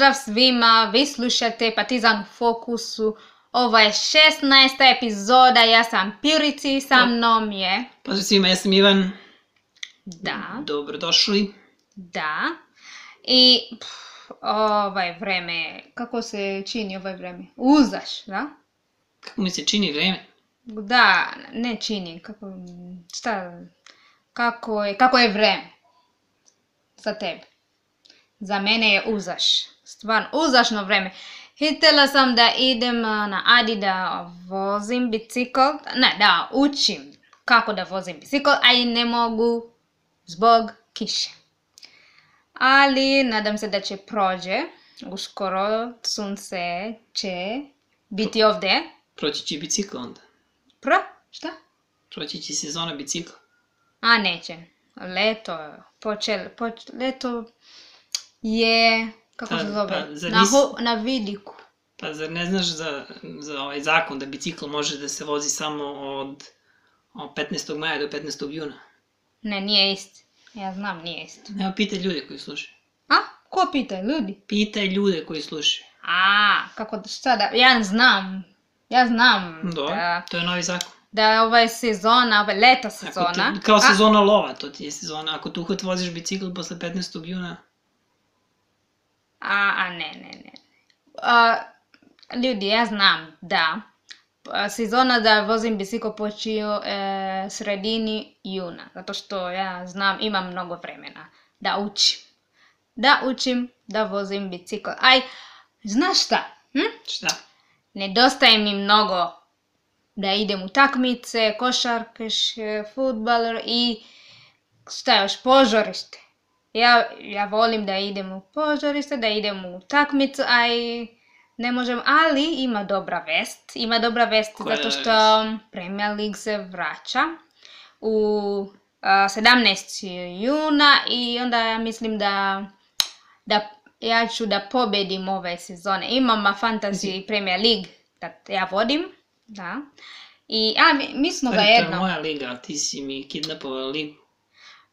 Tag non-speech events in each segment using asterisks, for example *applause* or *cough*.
Pozdrav svima, vi slušate Partizan u fokusu. Ovo je 16. epizoda, ja sam Pirici, sa mnom je... Pozdrav svima, ja sam Ivan. Da, Dobrodošli. da. I pff, ovaj vreme, kako se čini ovaj vreme? Uzaš, da? Kako mi se čini vreme? Da, ne čini, kako, šta, kako je, kako je vreme za tebe? Za mene je uzaš, stvarno, uzašno vreme. Htjela sam da idem na Adi da vozim bicikl, ne, da učim kako da vozim bicikl, a i ne mogu zbog kiše. Ali nadam se da će prođe, uskoro sunce će biti ovdje. Proći će bicikl onda. Pro? Šta? Proći će sezona bicikla. A neće. Leto, počel, poč, leto je, kako Pa- se zove, pa na, ho, na vidiku. Pa zar ne znaš za, za ovaj zakon da bicikl može da se vozi samo od, od 15. maja do 15. juna? Ne, nije isti. Ja znam, nije isti. Evo, pitaj ljude koji slušaju. A? Ko pita? Ljudi? Pitaj ljude koji slušaju. A, kako, da- šta da, ja znam. Ja znam Do, da, to je novi zakon. da je ovaj sezona, ovaj leta Ako sezona. ti, kao A, sezona lova, to ti je sezona. Ako tu hod voziš bicikl posle 15. juna, A, a ne, ne, ne. A, ljudi, ja znam da a, sezona da vozim bicikl počinje e, sredini juna, zato što ja znam, imam mnogo vremena da učim. Da učim da vozim bicikl. Aj, znaš šta? Hm? šta? Nedostaje mi mnogo da idem u takmice, košarkaške, futbaler i šta još, požarište. Ja, ja volim da idem u požarište, da idem u takmicu, a i ne možem, ali ima dobra vest. Ima dobra vest Koja zato što Premier League se vraća u a, 17. juna i onda ja mislim da, da ja ću da pobedim ove sezone. Imam Fantasy Premier League da ja vodim, da. I, a, mi, mi smo Stvari, to je moja liga, ti si mi kidnapovala ligu.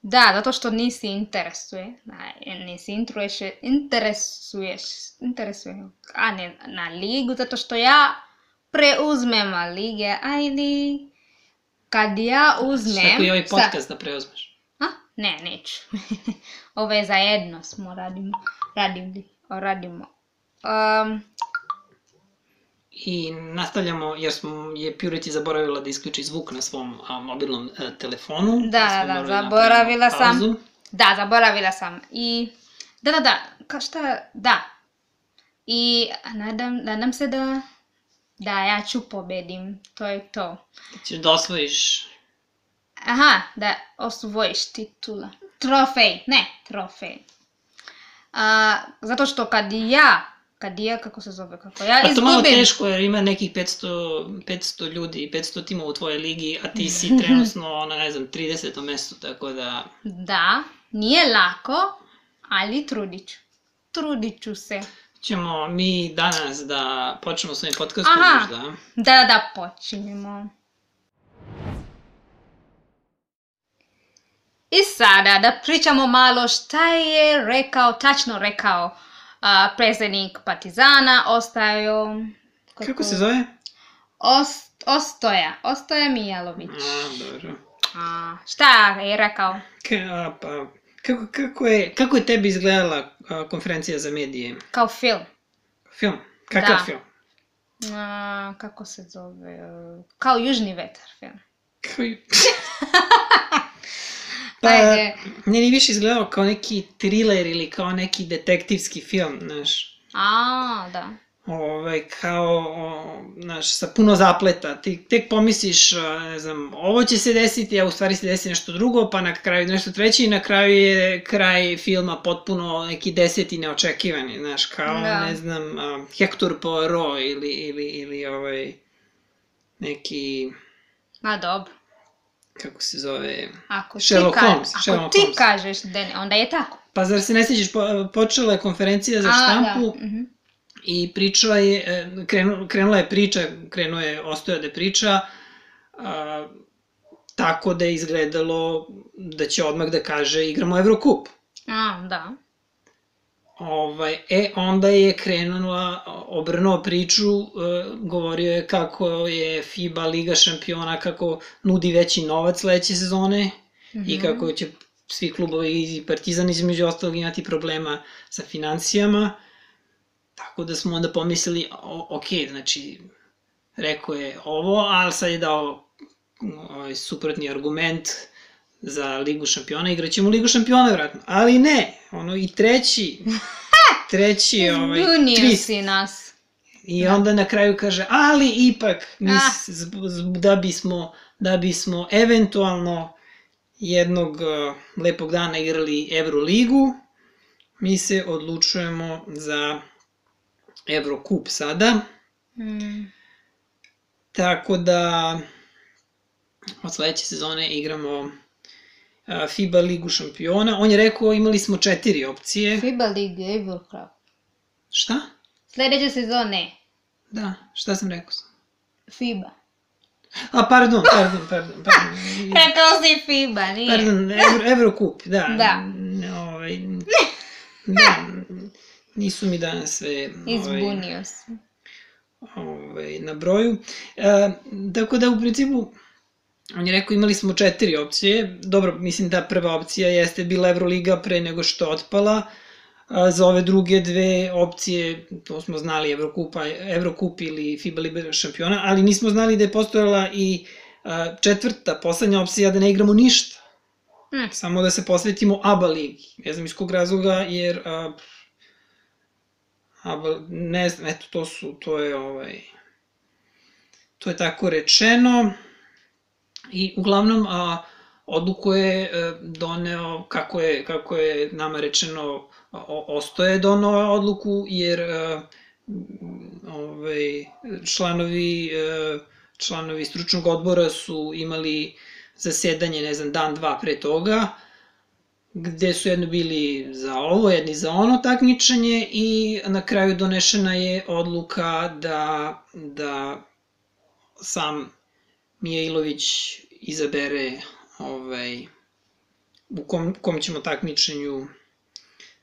Da, zato što nisi interesuje, da, nisi interesuješ, interesuješ, interesuje, a ne na ligu, zato što ja preuzmem lige, a ili kad ja uzmem... Tako i ovaj sa- podcast da preuzmeš. A? Ne, neću. *laughs* Ovo je zajedno smo radimo, radimo, radimo. Um, I nastavljamo, jer smo, je Purity zaboravila da isključi zvuk na svom a, mobilnom e, telefonu. Da, da, morali zaboravila sam. pauzu. Da, zaboravila sam. I, da, da, da, ka šta, da. I nadam, nadam se da, da ja ću pobedim, to je to. Da ćeš da osvojiš. Aha, da osvojiš titula. Trofej, ne, trofej. A, zato što kad ja, kad ja, kako se zove, kako ja Pa to malo izgubim, teško jer ima nekih 500, 500 ljudi, 500 tima u tvojoj ligi, a ti si *laughs* trenutno na, ne znam, 30. mestu, tako da... da, nije lako, ali trudit ću. Trudit ću se. Ćemo mi danas da počnemo s ovim podcastom Aha. možda. Da, da, da, počinjemo. I sada da pričamo malo šta je rekao, tačno rekao a, predsjednik Partizana, Ostajo... Kako se zove? Ost, Ostoja, Ostoja Mijalović. A, dobro. A, šta je rekao? Ka, a, pa, kako, kako, je, kako je tebi izgledala a, konferencija za medije? Kao film. Film? Kakav Da. film? A, kako se zove? Kao Južni vetar film. Koji... *laughs* pa, Ajde. meni više izgledao kao neki thriller ili kao neki detektivski film, znaš. A, da. Ovaj, kao, o, znaš, sa puno zapleta. Ti tek pomisliš, ne znam, ovo će se desiti, a u stvari se desi nešto drugo, pa na kraju nešto treće i na kraju je kraj filma potpuno neki deseti neočekivani, znaš, kao, Da. ne znam, Hector Poirot ili, ili, ili ovaj, neki, Ma dobro. Kako se zove, Ako Sherlock ti, ka- Holmes, ako Sherlock ti Holmes. kažeš da ne, onda je tako. Pa zar se ne sjećaš, po, počela je konferencija za A, štampu Da. mhm. i pričao je, e, krenu, krenula je priča, krenuo je Ostoja da priča, a, tako da je izgledalo da će odmah da kaže igramo Evrokup. A, da. Ovaj, e, onda je krenula, obrnuo priču, e, govorio je kako je FIBA Liga šampiona, kako nudi veći novac sledeće sezone mm -hmm. i kako će svi klubovi i Partizan između ostalog imati problema sa financijama. Tako da smo onda pomislili, o, ok, znači, rekao je ovo, ali sad je dao ovaj, suprotni argument za Ligu šampiona, igraćemo Ligu šampiona vratno. Ali ne, ono i treći, *laughs* treći ovaj, twist. si nas. I da. onda na kraju kaže, ali ipak, mis, ah. da bismo, da bismo eventualno jednog uh, lepog dana igrali Euroligu, mi se odlučujemo za Evrokup sada. Mm. Tako da od sledeće sezone igramo FIBA ligu šampiona. On je rekao imali smo četiri opcije. FIBA liga, Evil Cup. Šta? Sledeće sezone. Da, šta sam rekao sam? FIBA. A, pardon, pardon, pardon. pardon. *laughs* Rekao si FIBA, nije. Pardon, Euro, Evrokup, da. Da. Ovaj, da, nisu mi danas sve... Ovaj, Izbunio se. Ovaj, na broju. E, tako da, u principu, on je rekao imali smo četiri opcije. Dobro, mislim da prva opcija jeste bila Euroliga pre nego što otpala. A za ove druge dve opcije, to smo znali Evrokupa, Evrokup ili FIBA Liga šampiona, ali nismo znali da je postojala i a, četvrta, poslednja opcija da ne igramo ništa. Hmm. Samo da se posvetimo ABA ligi. Ne znam iz kog razloga, jer a, ABA, ne znam, eto, to su, to je ovaj, to je tako rečeno. I uglavnom, a, odluku je e, doneo, kako je, kako je nama rečeno, ostoje donao odluku, jer e, ovaj, članovi, e, članovi stručnog odbora su imali zasedanje, ne znam, dan, dva pre toga, gde su jedno bili za ovo, jedni za ono takmičenje i na kraju donešena je odluka da, da sam Mijailović izabere ovaj, u kom, kom ćemo takmičenju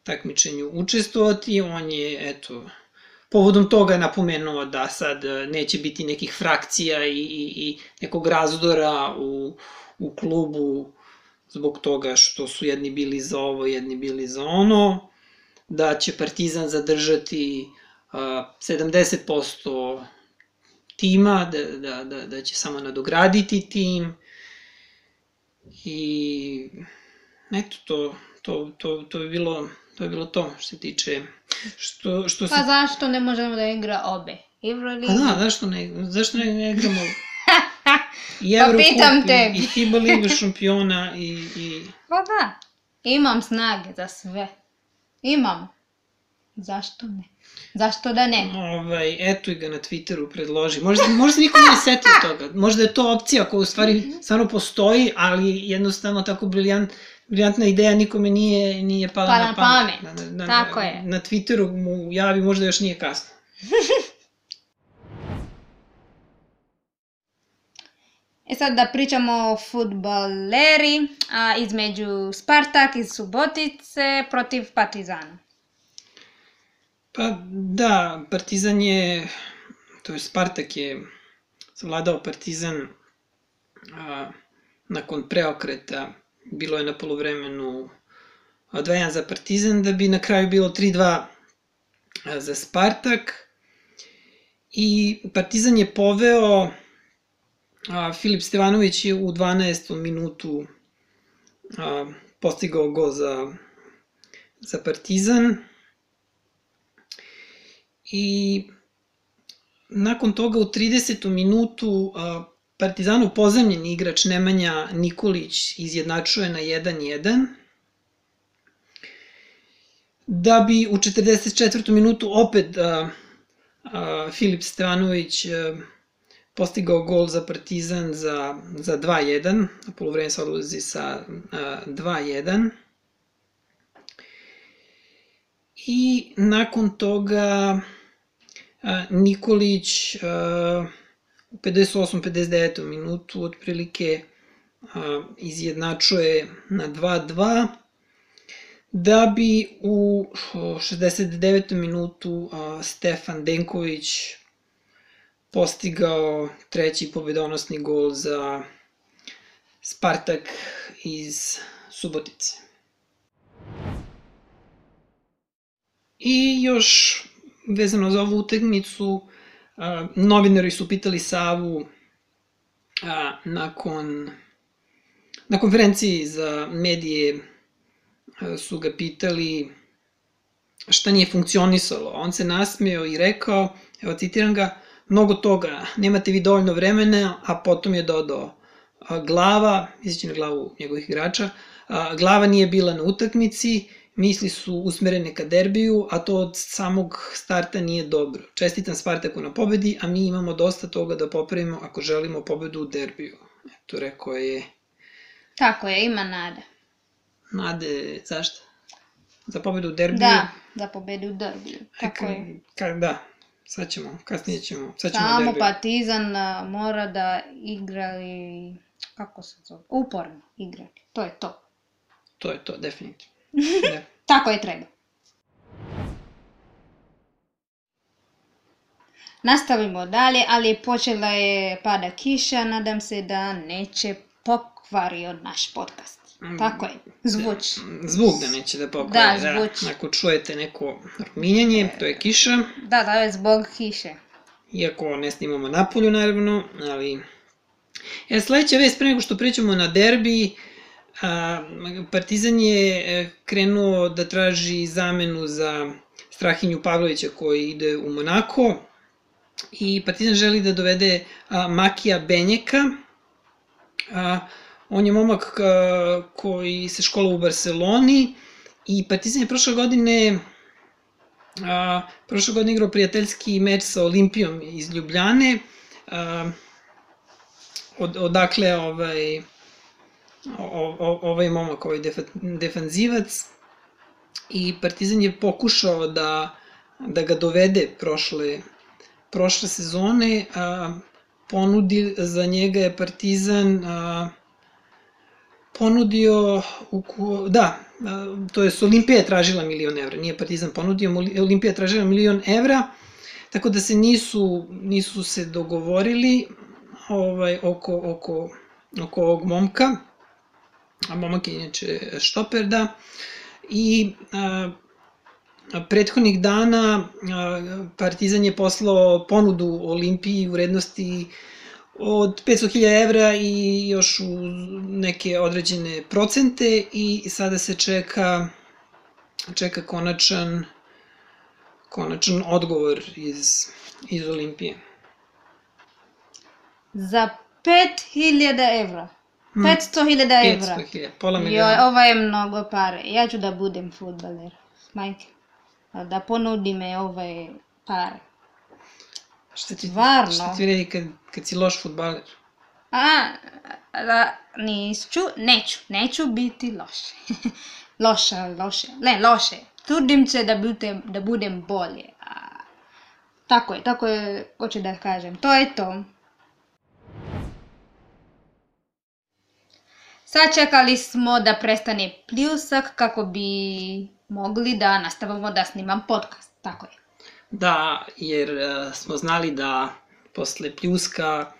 takmičenju učestvovati. On je, eto, povodom toga napomenuo da sad neće biti nekih frakcija i, i, i nekog razdora u, u klubu zbog toga što su jedni bili za ovo, jedni bili za ono, da će Partizan zadržati uh, 70% tima, da, da, da, da će samo nadograditi tim i eto to, to, to, to je bilo to je bilo to što se tiče što, što se... Pa zašto ne možemo da igra obe? Euroliga? Pa da, zašto ne, zašto ne, ne igramo *laughs* i pa pitam te. i, i FIBA Liga šampiona i, i... Pa da, imam snage za sve. Imam. Zašto ne? Zašto da ne? Ovaj, eto i ga na Twitteru predloži. Možda, možda niko nije setio toga. Možda je to opcija koja u stvari mhm. stvarno postoji, ali jednostavno tako briljant, briljantna ideja nikome nije, nije pala, pala na pamet. Na, pamet. Na, na, tako je. Na Twitteru mu javi, možda još nije kasno. *laughs* E sad da pričamo o futbaleri, a između Spartak iz Subotice protiv Partizana. Pa da, Partizan je, to je Spartak je zavladao Partizan a, nakon preokreta, bilo je na polovremenu 2-1 za Partizan, da bi na kraju bilo 3-2 za Spartak. I Partizan je poveo, a, Filip Stevanović je u 12. minutu a, postigao go za, za Partizan i nakon toga u 30. minutu Partizanu pozemljeni igrač Nemanja Nikolić izjednačuje na 1-1, da bi u 44. minutu opet a, a, Filip Stevanović postigao gol za Partizan za, za 2-1, a polovreme se odlazi sa 2-1. I nakon toga Nikolić u 58-59 minutu otprilike izjednačuje na 2-2 da bi u 69. minutu Stefan Denković postigao treći pobedonosni gol za Spartak iz Subotice. I još vezano za ovu utakmicu, novinari su pitali Savu nakon na konferenciji za medije su ga pitali šta nije funkcionisalo. On se nasmeo i rekao, evo citiram ga, mnogo toga, nemate vi dovoljno vremena, a potom je dodao glava, misleći na glavu njegovih igrača, glava nije bila na utakmici, misli su usmerene ka derbiju, a to od samog starta nije dobro. Čestitam Spartaku na pobedi, a mi imamo dosta toga da popravimo ako želimo pobedu u derbiju. Eto, rekao je... Tako je, ima nade. Nade, zašto? Za pobedu u derbiju? Da, za pobedu u derbiju. Tako je. Ka, da, sad ćemo, kasnije ćemo, sad ćemo Samo derbiju. Partizan mora da igra i, kako se zove, uporno igrati. To je to. To je to, definitivno. Da. *laughs* Tako je treba. Nastavimo dalje, ali počela je pada kiša, nadam se da neće pokvari od naš podcast. Tako je, zvuč. Zvuk da neće da pokvari. Da, zvuč. Ako čujete neko ruminjanje, to je kiša. Da, da je zbog kiše. Iako ne snimamo napolju, naravno, ali... E, sledeća vest, pre nego što pričamo na derbi, a, Partizan je e, krenuo da traži zamenu za Strahinju Pavlovića koji ide u Monako i Partizan želi da dovede a, Makija Benjeka, a, On je momak koji se škola u Barceloni i Partizan je prošle godine a, prošle godine igrao prijateljski meč sa Olimpijom iz Ljubljane. A, od, odakle ovaj ovaj momak, ovaj defa, defanzivac i Partizan je pokušao da, da ga dovede prošle, prošle sezone, a, ponudi za njega je Partizan a, ponudio, u, da, to je Olimpija je tražila milion evra, nije Partizan ponudio, Olimpija je tražila milion evra, tako da se nisu, nisu se dogovorili ovaj, oko, oko, oko ovog momka, a momak je inače štoper, da, i a, prethodnih dana a, Partizan je poslao ponudu Olimpiji u vrednosti od 500.000 evra i još u neke određene procente i sada se čeka čeka konačan konačan odgovor iz, iz Olimpije. Za 5000 evra. 500.000 evra. 500.000, pola Joj, miliona. ovo je mnogo pare. Ja ću da budem futbaler. Majke. Da ponudi me ove pare. Šta ti, Stvarno? šta ti vredi kad, kad si loš futbaler? A, da, niću, neću, neću biti loše. *laughs* loša, loše, ne, loše. Trudim se da, budem, da budem bolje. A, tako je, tako je, hoću da kažem. To je to. Sačekali smo da prestane pljusak kako bi mogli da nastavimo da snimam podcast. Tako je. Da, jer uh, smo znali da posle pljuska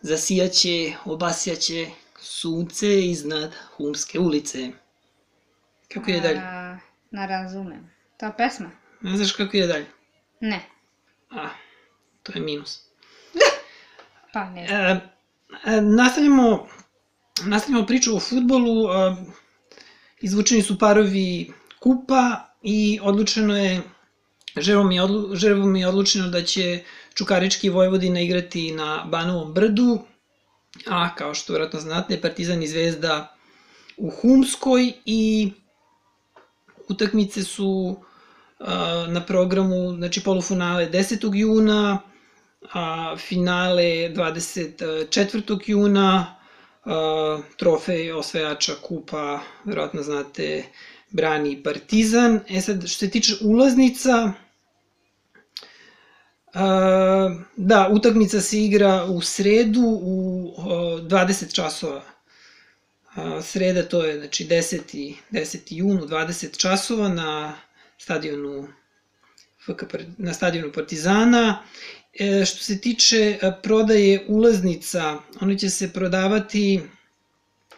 zasijaće, obasjaće sunce iznad Humske ulice. Kako ide dalje? A, ne razumem. To pesma? Ne znaš kako ide dalje? Ne. A, to je minus. *laughs* Pa ne znam. E, e, nastavljamo, nastavljamo priču o futbolu. Izvučeni su parovi kupa i odlučeno je odlu, Ževom je odlučeno da će Čukarički Vojvodina igrati na Banovom brdu, a kao što vjerojatno znate, Partizan i Zvezda u Humskoj i utakmice su na programu, znači polufinale 10. juna, a finale 24. juna, trofej osvajača kupa, verovatno znate, brani Partizan. E sad, što se tiče ulaznica, da, utakmica se igra u sredu u a, 20 časova sreda to je znači 10. 10. jun u 20 časova na stadionu FK, na stadionu Partizana. E, što se tiče a, prodaje ulaznica, one će se prodavati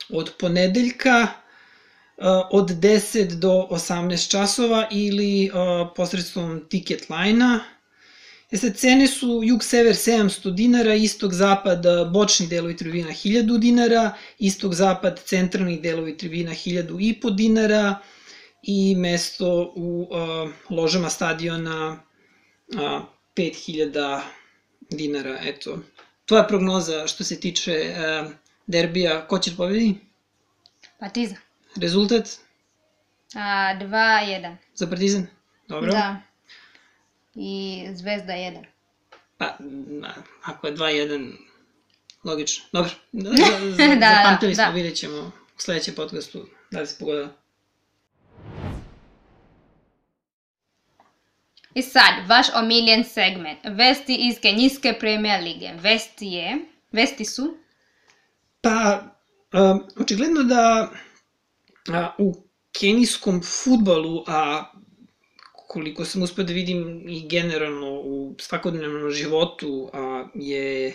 od ponedeljka od 10 do 18 časova ili posredstvom ticket line-a. E sad, cene su jug-sever 700 dinara, istog-zapad bočni delovi tribina 1000 dinara, istog-zapad centralni delovi tribina 1000 i po dinara i mesto u ložama stadiona 5000 dinara, eto. Tvoja prognoza što se tiče uh, derbija, ko će pobedi? Partizan. Rezultat? A, 2-1. Za Partizan? Dobro. Da. I Zvezda 1. Pa, ako je 2-1, logično. Dobro, za, *laughs* za, Da, zapamtili smo, da. vidjet ćemo u sledećem podcastu da li se pogodila. I sad, vaš omiljen segment. Vesti iz Kenijske premijer lige. Vesti je, vesti su, Pa, um, očigledno da a, u kenijskom futbalu, a koliko sam uspio da vidim i generalno u svakodnevnom životu, a, je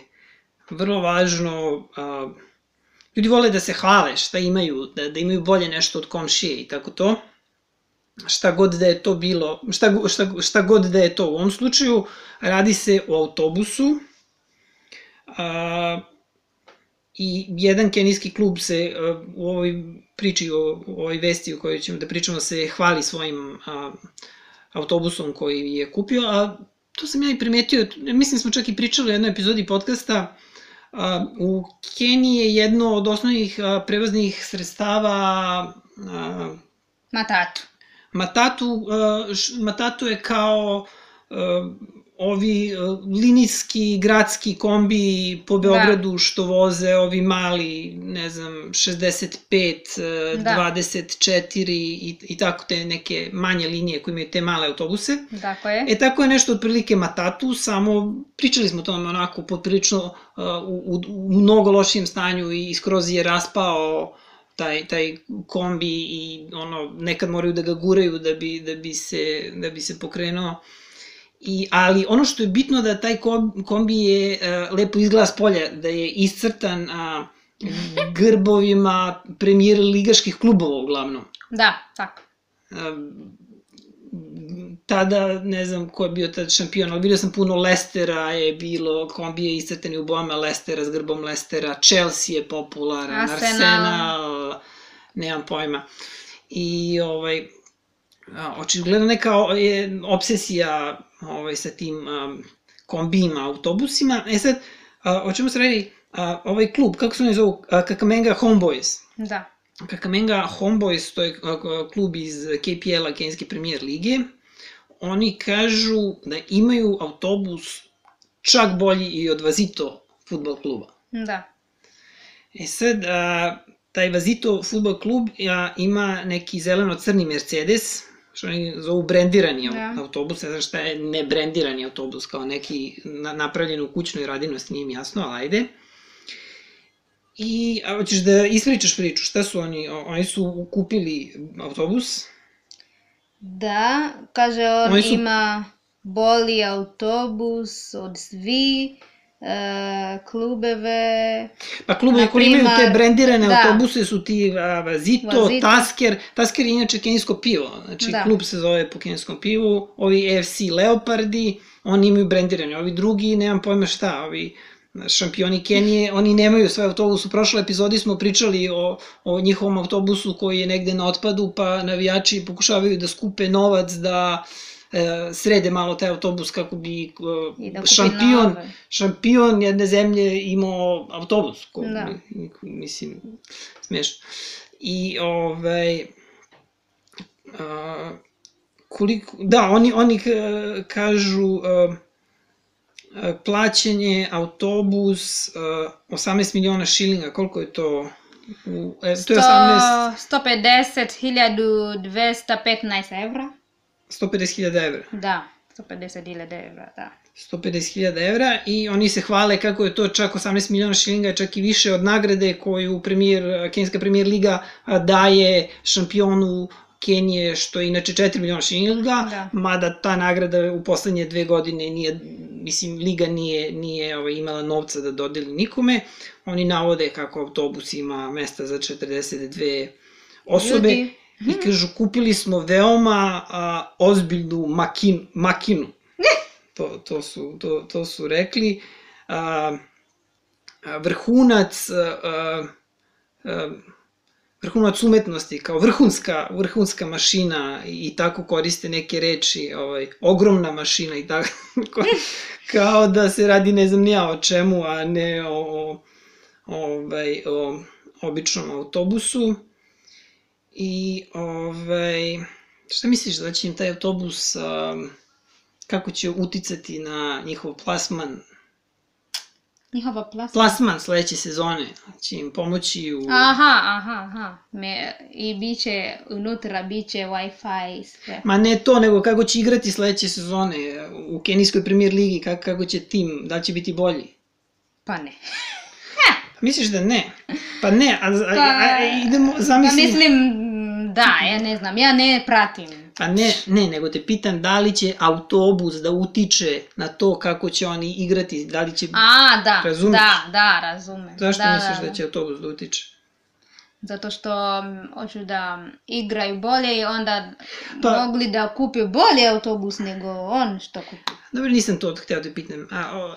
vrlo važno, a, ljudi vole da se hvale šta imaju, da, da imaju bolje nešto od komšije i tako to. Šta god da je to bilo, šta, šta, šta god da je to u ovom slučaju, radi se o autobusu, a, i jedan kenijski klub se uh, u ovoj priči, o, o ovoj vesti o kojoj ćemo da pričamo, se hvali svojim uh, autobusom koji je kupio, a to sam ja i primetio, mislim smo čak i pričali u jednoj epizodi podcasta, uh, u Keniji je jedno od osnovnih uh, prevoznih sredstava uh, Matatu. Matatu, uh, Matatu je kao uh, ovi uh, linijski gradski kombi po Beogradu što voze ovi mali, ne znam, 65, uh, Da. 24 i, i tako te neke manje linije koje imaju te male autobuse. Tako je. E tako je nešto otprilike Matatu, samo pričali smo o tome onako poprilično uh, u, u, u mnogo lošijem stanju i skroz je raspao taj, taj kombi i ono, nekad moraju da ga guraju da bi, da bi, se, da bi se pokrenuo. I, ali ono što je bitno da taj kom- kombi je uh, lepo izgleda s polja, da je iscrtan uh, *laughs* grbovima premijer ligaških klubova uglavnom. Da, tako. Um, tada, ne znam ko je bio tad šampion, ali vidio sam puno Lestera je bilo, kombije iscrtani u bojama Lestera s grbom Lestera, Chelsea je popularan, Arsenal. Arsenal, nemam pojma. I ovaj, očigledno neka je obsesija ovaj, sa tim um, kombijima, autobusima. E sad, a, o čemu se radi? A, ovaj klub, kako se oni zovu? A, Kakamega Homeboys. Da. Kakamenga Homeboys, to je klub iz KPL-a, Kenijske premijer lige, oni kažu da imaju autobus čak bolji i od Vazito futbol kluba. Da. E sad, a, taj Vazito futbol klub a, ima neki zeleno-crni Mercedes, što oni zovu brendirani Da. autobus, ne znam šta je nebrendirani autobus, kao neki na, napravljen u kućnoj radinosti, nije mi jasno, ali ajde. I, a hoćeš da ispričaš priču, šta su oni, oni su kupili autobus, Da, kaže on Oni su- ima bolji autobus od svi klubeve. Pa klubovi koji imaju te brendirane da. autobuse su ti a, Vazito, Vazito. Tasker. Tasker je inače kenijsko pivo, znači Da. klub se zove po kenijskom pivu. Ovi FC Leopardi, oni imaju brendirane. Ovi drugi, nemam pojma šta, ovi šampioni Kenije, *laughs* oni nemaju svoj autobus. U prošloj epizodi smo pričali o, o njihovom autobusu koji je negde na otpadu, pa navijači pokušavaju da skupe novac da e, srede malo taj autobus kako bi e, da šampion, nove. šampion jedne zemlje imao autobus, ko, Da. mi- mislim, smešno. I, ovaj, a, koliko, da, oni, oni ka- kažu a, plaćanje autobus a, 18 miliona šilinga, koliko je to? U, e, to je 18, 150.215 evra. 150.000 evra. Da, 150.000 evra, da. 150.000 evra i oni se hvale kako je to čak 18 miliona šilinga, čak i više od nagrade koju premijer, Kenijska premijer liga daje šampionu Kenije, što je inače 4 miliona šilinga, Da. mada ta nagrada u poslednje dve godine nije, mislim, liga nije, nije ovaj, imala novca da dodeli nikome. Oni navode kako autobus ima mesta za 42 osobe Ljudi. I kažu kupili smo veoma a, ozbiljnu makin, makinu. To, to, su, to, to su rekli. A, a, vrhunac a, a, a, vrhunac umetnosti, kao vrhunska, vrhunska mašina i tako koriste neke reči, ovaj, ogromna mašina i *laughs* tako, kao da se radi ne znam nija o čemu, a ne o, o, ovaj, o običnom autobusu. I, ovaj, šta misliš da će im taj autobus, um, kako će uticati na njihov plasman, Njihova plasa. plasman sledeće sezone? Će im pomoći u... Aha, aha, aha. Me, I bit će, unutra bit će Wi-Fi i sve. Ma ne to, nego kako će igrati sledeće sezone u Kenijskoj premier ligi, kako, kako će tim, da će biti bolji? Pa ne. Misliš da ne? Pa ne, a, a, Pa, a, a idemo, Pa zamisli... mislim, da, ja ne znam, ja ne pratim. Pa ne, ne, nego te pitam da li će autobus da utiče na to kako će oni igrati, da li će... A, da, Razumeš? da, da, razumem. Zašto da, misliš da, da će autobus da utiče? Zato što mm, hoću da igraju bolje i onda Pa- mogli da kupe bolje autobus nego on što kupi. Dobro, nisam to hteo da pitam. A, o, a,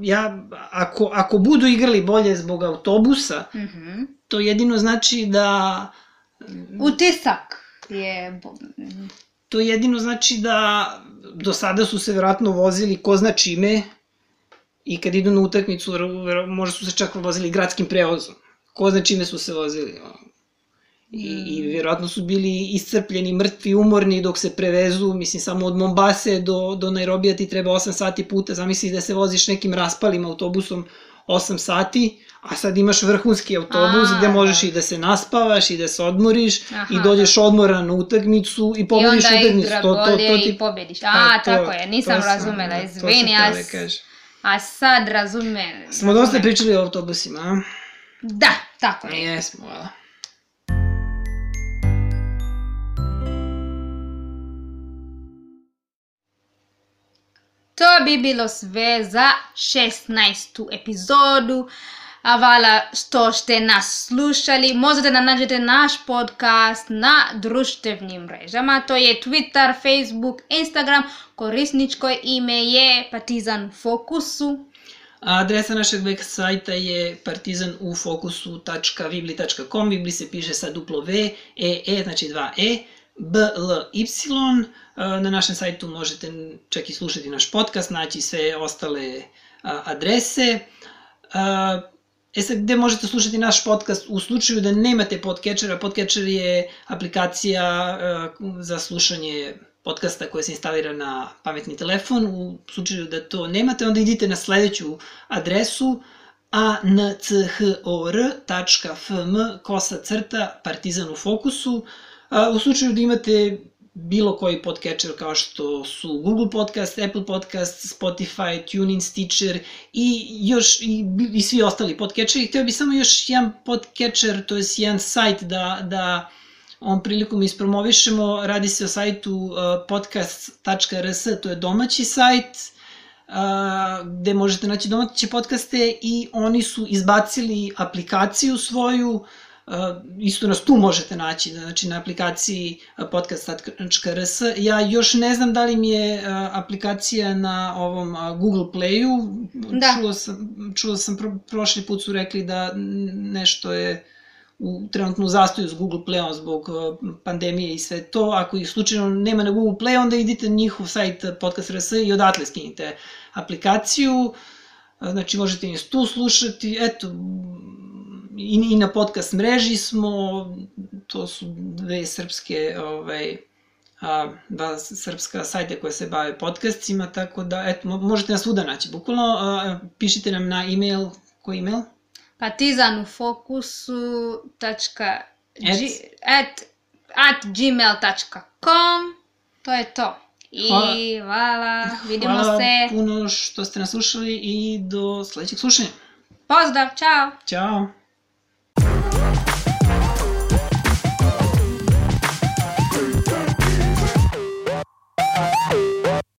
ja, ako, ako budu igrali bolje zbog autobusa, Mhm. to jedino znači da... Utisak je... To jedino znači da do sada su se verovatno vozili ko zna čime i kad idu na utakmicu, možda su se čak vozili gradskim prevozom. Ko zna čime su se vozili. I, I verovatno su bili iscrpljeni, mrtvi, umorni dok se prevezu, mislim samo od Mombase do, do Nairobija ti treba 8 sati puta, zamisli da se voziš nekim raspalim autobusom 8 sati, a sad imaš vrhunski autobus A, gde možeš da. i da se naspavaš i da se odmoriš Aha, i dođeš odmoran na utakmicu i I pobediš onda utakmicu. igra To, to, bolje to ti... i pobediš. A, Pa, to- tako je, nisam to razumela, da, to sam izvini, a, da a sad razumem. Smo dosta razumem. pričali o autobusima, a? Da, tako je. Jesmo, hvala. To bi bilo sve za 16. epizodu. A što ste nas slušali. Možete da nađete naš podcast na društvenim mrežama. To je Twitter, Facebook, Instagram. Korisničko ime je Partizan fokusu. A adresa našeg web sajta je partizanufokusu.vibli.com Vibli se piše sa duplo V, E, E, znači dva E, B, L, Y. Na našem sajtu možete čak i slušati naš podcast, naći sve ostale adrese. E sad, gde možete slušati naš podcast u slučaju da nemate podcatchera? Podcatcher je aplikacija a, za slušanje podcasta koja se instalira na pametni telefon. U slučaju da to nemate, onda idite na sledeću adresu anchor.fm kosa crta partizan u fokusu. A, U slučaju da imate bilo koji podcatcher kao što su Google Podcast, Apple Podcast, Spotify, TuneIn, Stitcher i još i, i svi ostali podcatcheri. Hteo bih samo još jedan podcatcher, to je jedan sajt da, da on prilikom ispromovišemo. Radi se o sajtu uh, podcast.rs, to je domaći sajt uh, gde možete naći domaće podcaste i oni su izbacili aplikaciju svoju Uh, isto nas tu možete naći, znači na aplikaciji podcast.rs. Ja još ne znam da li mi je aplikacija na ovom Google Playu. Da. Čuo sam, čuo sam pro, prošli put su rekli da nešto je u trenutno u zastoju s Google Playom zbog pandemije i sve to. Ako ih slučajno nema na Google Play, onda idite na njihov sajt podcast.rs i odatle skinite aplikaciju. Znači možete nas tu slušati, eto, i, i na podcast mreži smo, to su dve srpske, ovaj, a, dva srpska sajte koje se bave podcastima, tako da, eto, mo- možete nas svuda naći, bukvalno, a, pišite nam na e-mail, koji e-mail? Partizan u fokusu tačka At? g- at, at gmail.com To je to. I Hvala. hvala, vidimo Hvala se. puno što ste nas slušali i do sledećeg slušanja. Pozdrav, čao! Ćao!